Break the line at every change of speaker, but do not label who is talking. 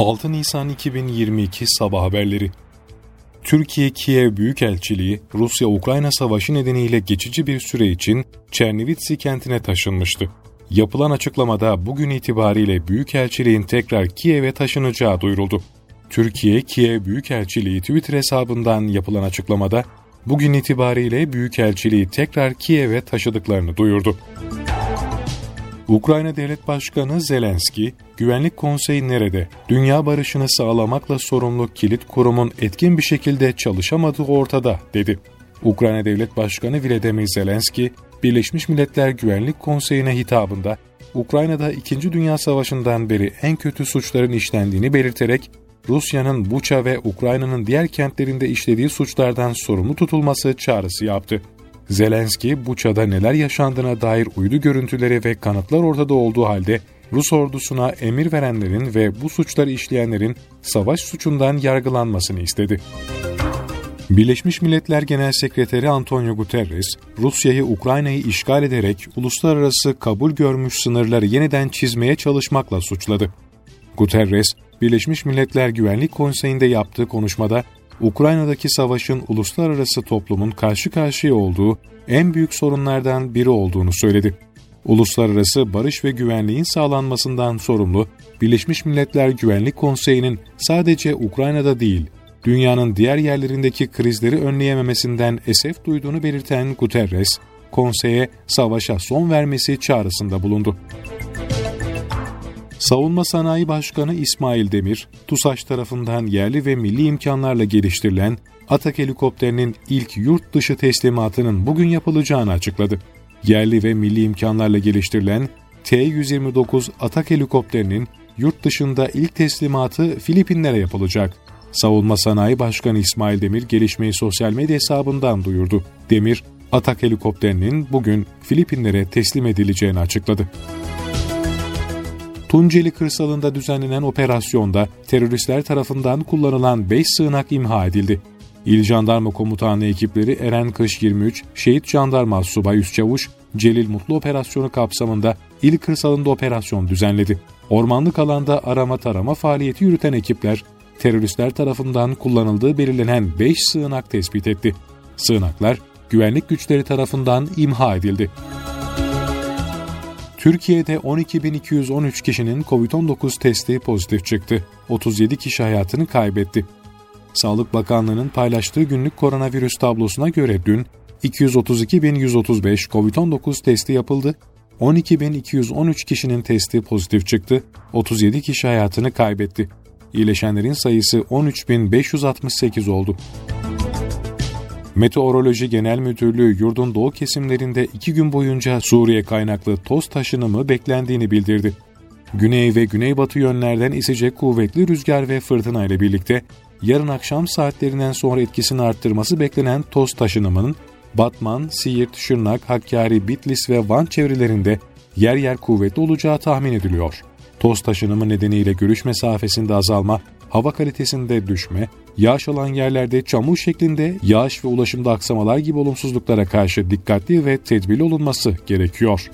6 Nisan 2022 Sabah Haberleri Türkiye Kiev Büyükelçiliği Rusya-Ukrayna savaşı nedeniyle geçici bir süre için Çernivitsi kentine taşınmıştı. Yapılan açıklamada bugün itibariyle Büyükelçiliğin tekrar Kiev'e taşınacağı duyuruldu. Türkiye Kiev Büyükelçiliği Twitter hesabından yapılan açıklamada bugün itibariyle Büyükelçiliği tekrar Kiev'e taşıdıklarını duyurdu. Ukrayna Devlet Başkanı Zelenski, Güvenlik Konseyi nerede? Dünya barışını sağlamakla sorumlu kilit kurumun etkin bir şekilde çalışamadığı ortada, dedi. Ukrayna Devlet Başkanı Volodymyr Zelenski, Birleşmiş Milletler Güvenlik Konseyi'ne hitabında, Ukrayna'da 2. Dünya Savaşı'ndan beri en kötü suçların işlendiğini belirterek, Rusya'nın Buça ve Ukrayna'nın diğer kentlerinde işlediği suçlardan sorumlu tutulması çağrısı yaptı. Zelenski, Buça'da neler yaşandığına dair uydu görüntüleri ve kanıtlar ortada olduğu halde Rus ordusuna emir verenlerin ve bu suçları işleyenlerin savaş suçundan yargılanmasını istedi. Birleşmiş Milletler Genel Sekreteri Antonio Guterres, Rusya'yı Ukrayna'yı işgal ederek uluslararası kabul görmüş sınırları yeniden çizmeye çalışmakla suçladı. Guterres, Birleşmiş Milletler Güvenlik Konseyi'nde yaptığı konuşmada Ukrayna'daki savaşın uluslararası toplumun karşı karşıya olduğu en büyük sorunlardan biri olduğunu söyledi. Uluslararası barış ve güvenliğin sağlanmasından sorumlu Birleşmiş Milletler Güvenlik Konseyi'nin sadece Ukrayna'da değil, dünyanın diğer yerlerindeki krizleri önleyememesinden esef duyduğunu belirten Guterres, konseye savaşa son vermesi çağrısında bulundu. Savunma Sanayi Başkanı İsmail Demir, TUSAŞ tarafından yerli ve milli imkanlarla geliştirilen Atak helikopterinin ilk yurt dışı teslimatının bugün yapılacağını açıkladı. Yerli ve milli imkanlarla geliştirilen T-129 Atak helikopterinin yurt dışında ilk teslimatı Filipinlere yapılacak. Savunma Sanayi Başkanı İsmail Demir gelişmeyi sosyal medya hesabından duyurdu. Demir, Atak helikopterinin bugün Filipinlere teslim edileceğini açıkladı. Tunceli kırsalında düzenlenen operasyonda teröristler tarafından kullanılan 5 sığınak imha edildi. İl Jandarma Komutanı ekipleri Eren Kış 23, Şehit Jandarma Subay Üstçavuş, Celil Mutlu operasyonu kapsamında il kırsalında operasyon düzenledi. Ormanlık alanda arama tarama faaliyeti yürüten ekipler, teröristler tarafından kullanıldığı belirlenen 5 sığınak tespit etti. Sığınaklar, güvenlik güçleri tarafından imha edildi. Türkiye'de 12.213 kişinin COVID-19 testi pozitif çıktı. 37 kişi hayatını kaybetti. Sağlık Bakanlığı'nın paylaştığı günlük koronavirüs tablosuna göre dün 232.135 COVID-19 testi yapıldı. 12.213 kişinin testi pozitif çıktı. 37 kişi hayatını kaybetti. İyileşenlerin sayısı 13.568 oldu. Meteoroloji Genel Müdürlüğü yurdun doğu kesimlerinde iki gün boyunca Suriye kaynaklı toz taşınımı beklendiğini bildirdi. Güney ve güneybatı yönlerden esecek kuvvetli rüzgar ve fırtına ile birlikte yarın akşam saatlerinden sonra etkisini arttırması beklenen toz taşınımının Batman, Siirt, Şırnak, Hakkari, Bitlis ve Van çevrelerinde yer yer kuvvetli olacağı tahmin ediliyor. Toz taşınımı nedeniyle görüş mesafesinde azalma, hava kalitesinde düşme, yağış alan yerlerde çamur şeklinde yağış ve ulaşımda aksamalar gibi olumsuzluklara karşı dikkatli ve tedbirli olunması gerekiyor.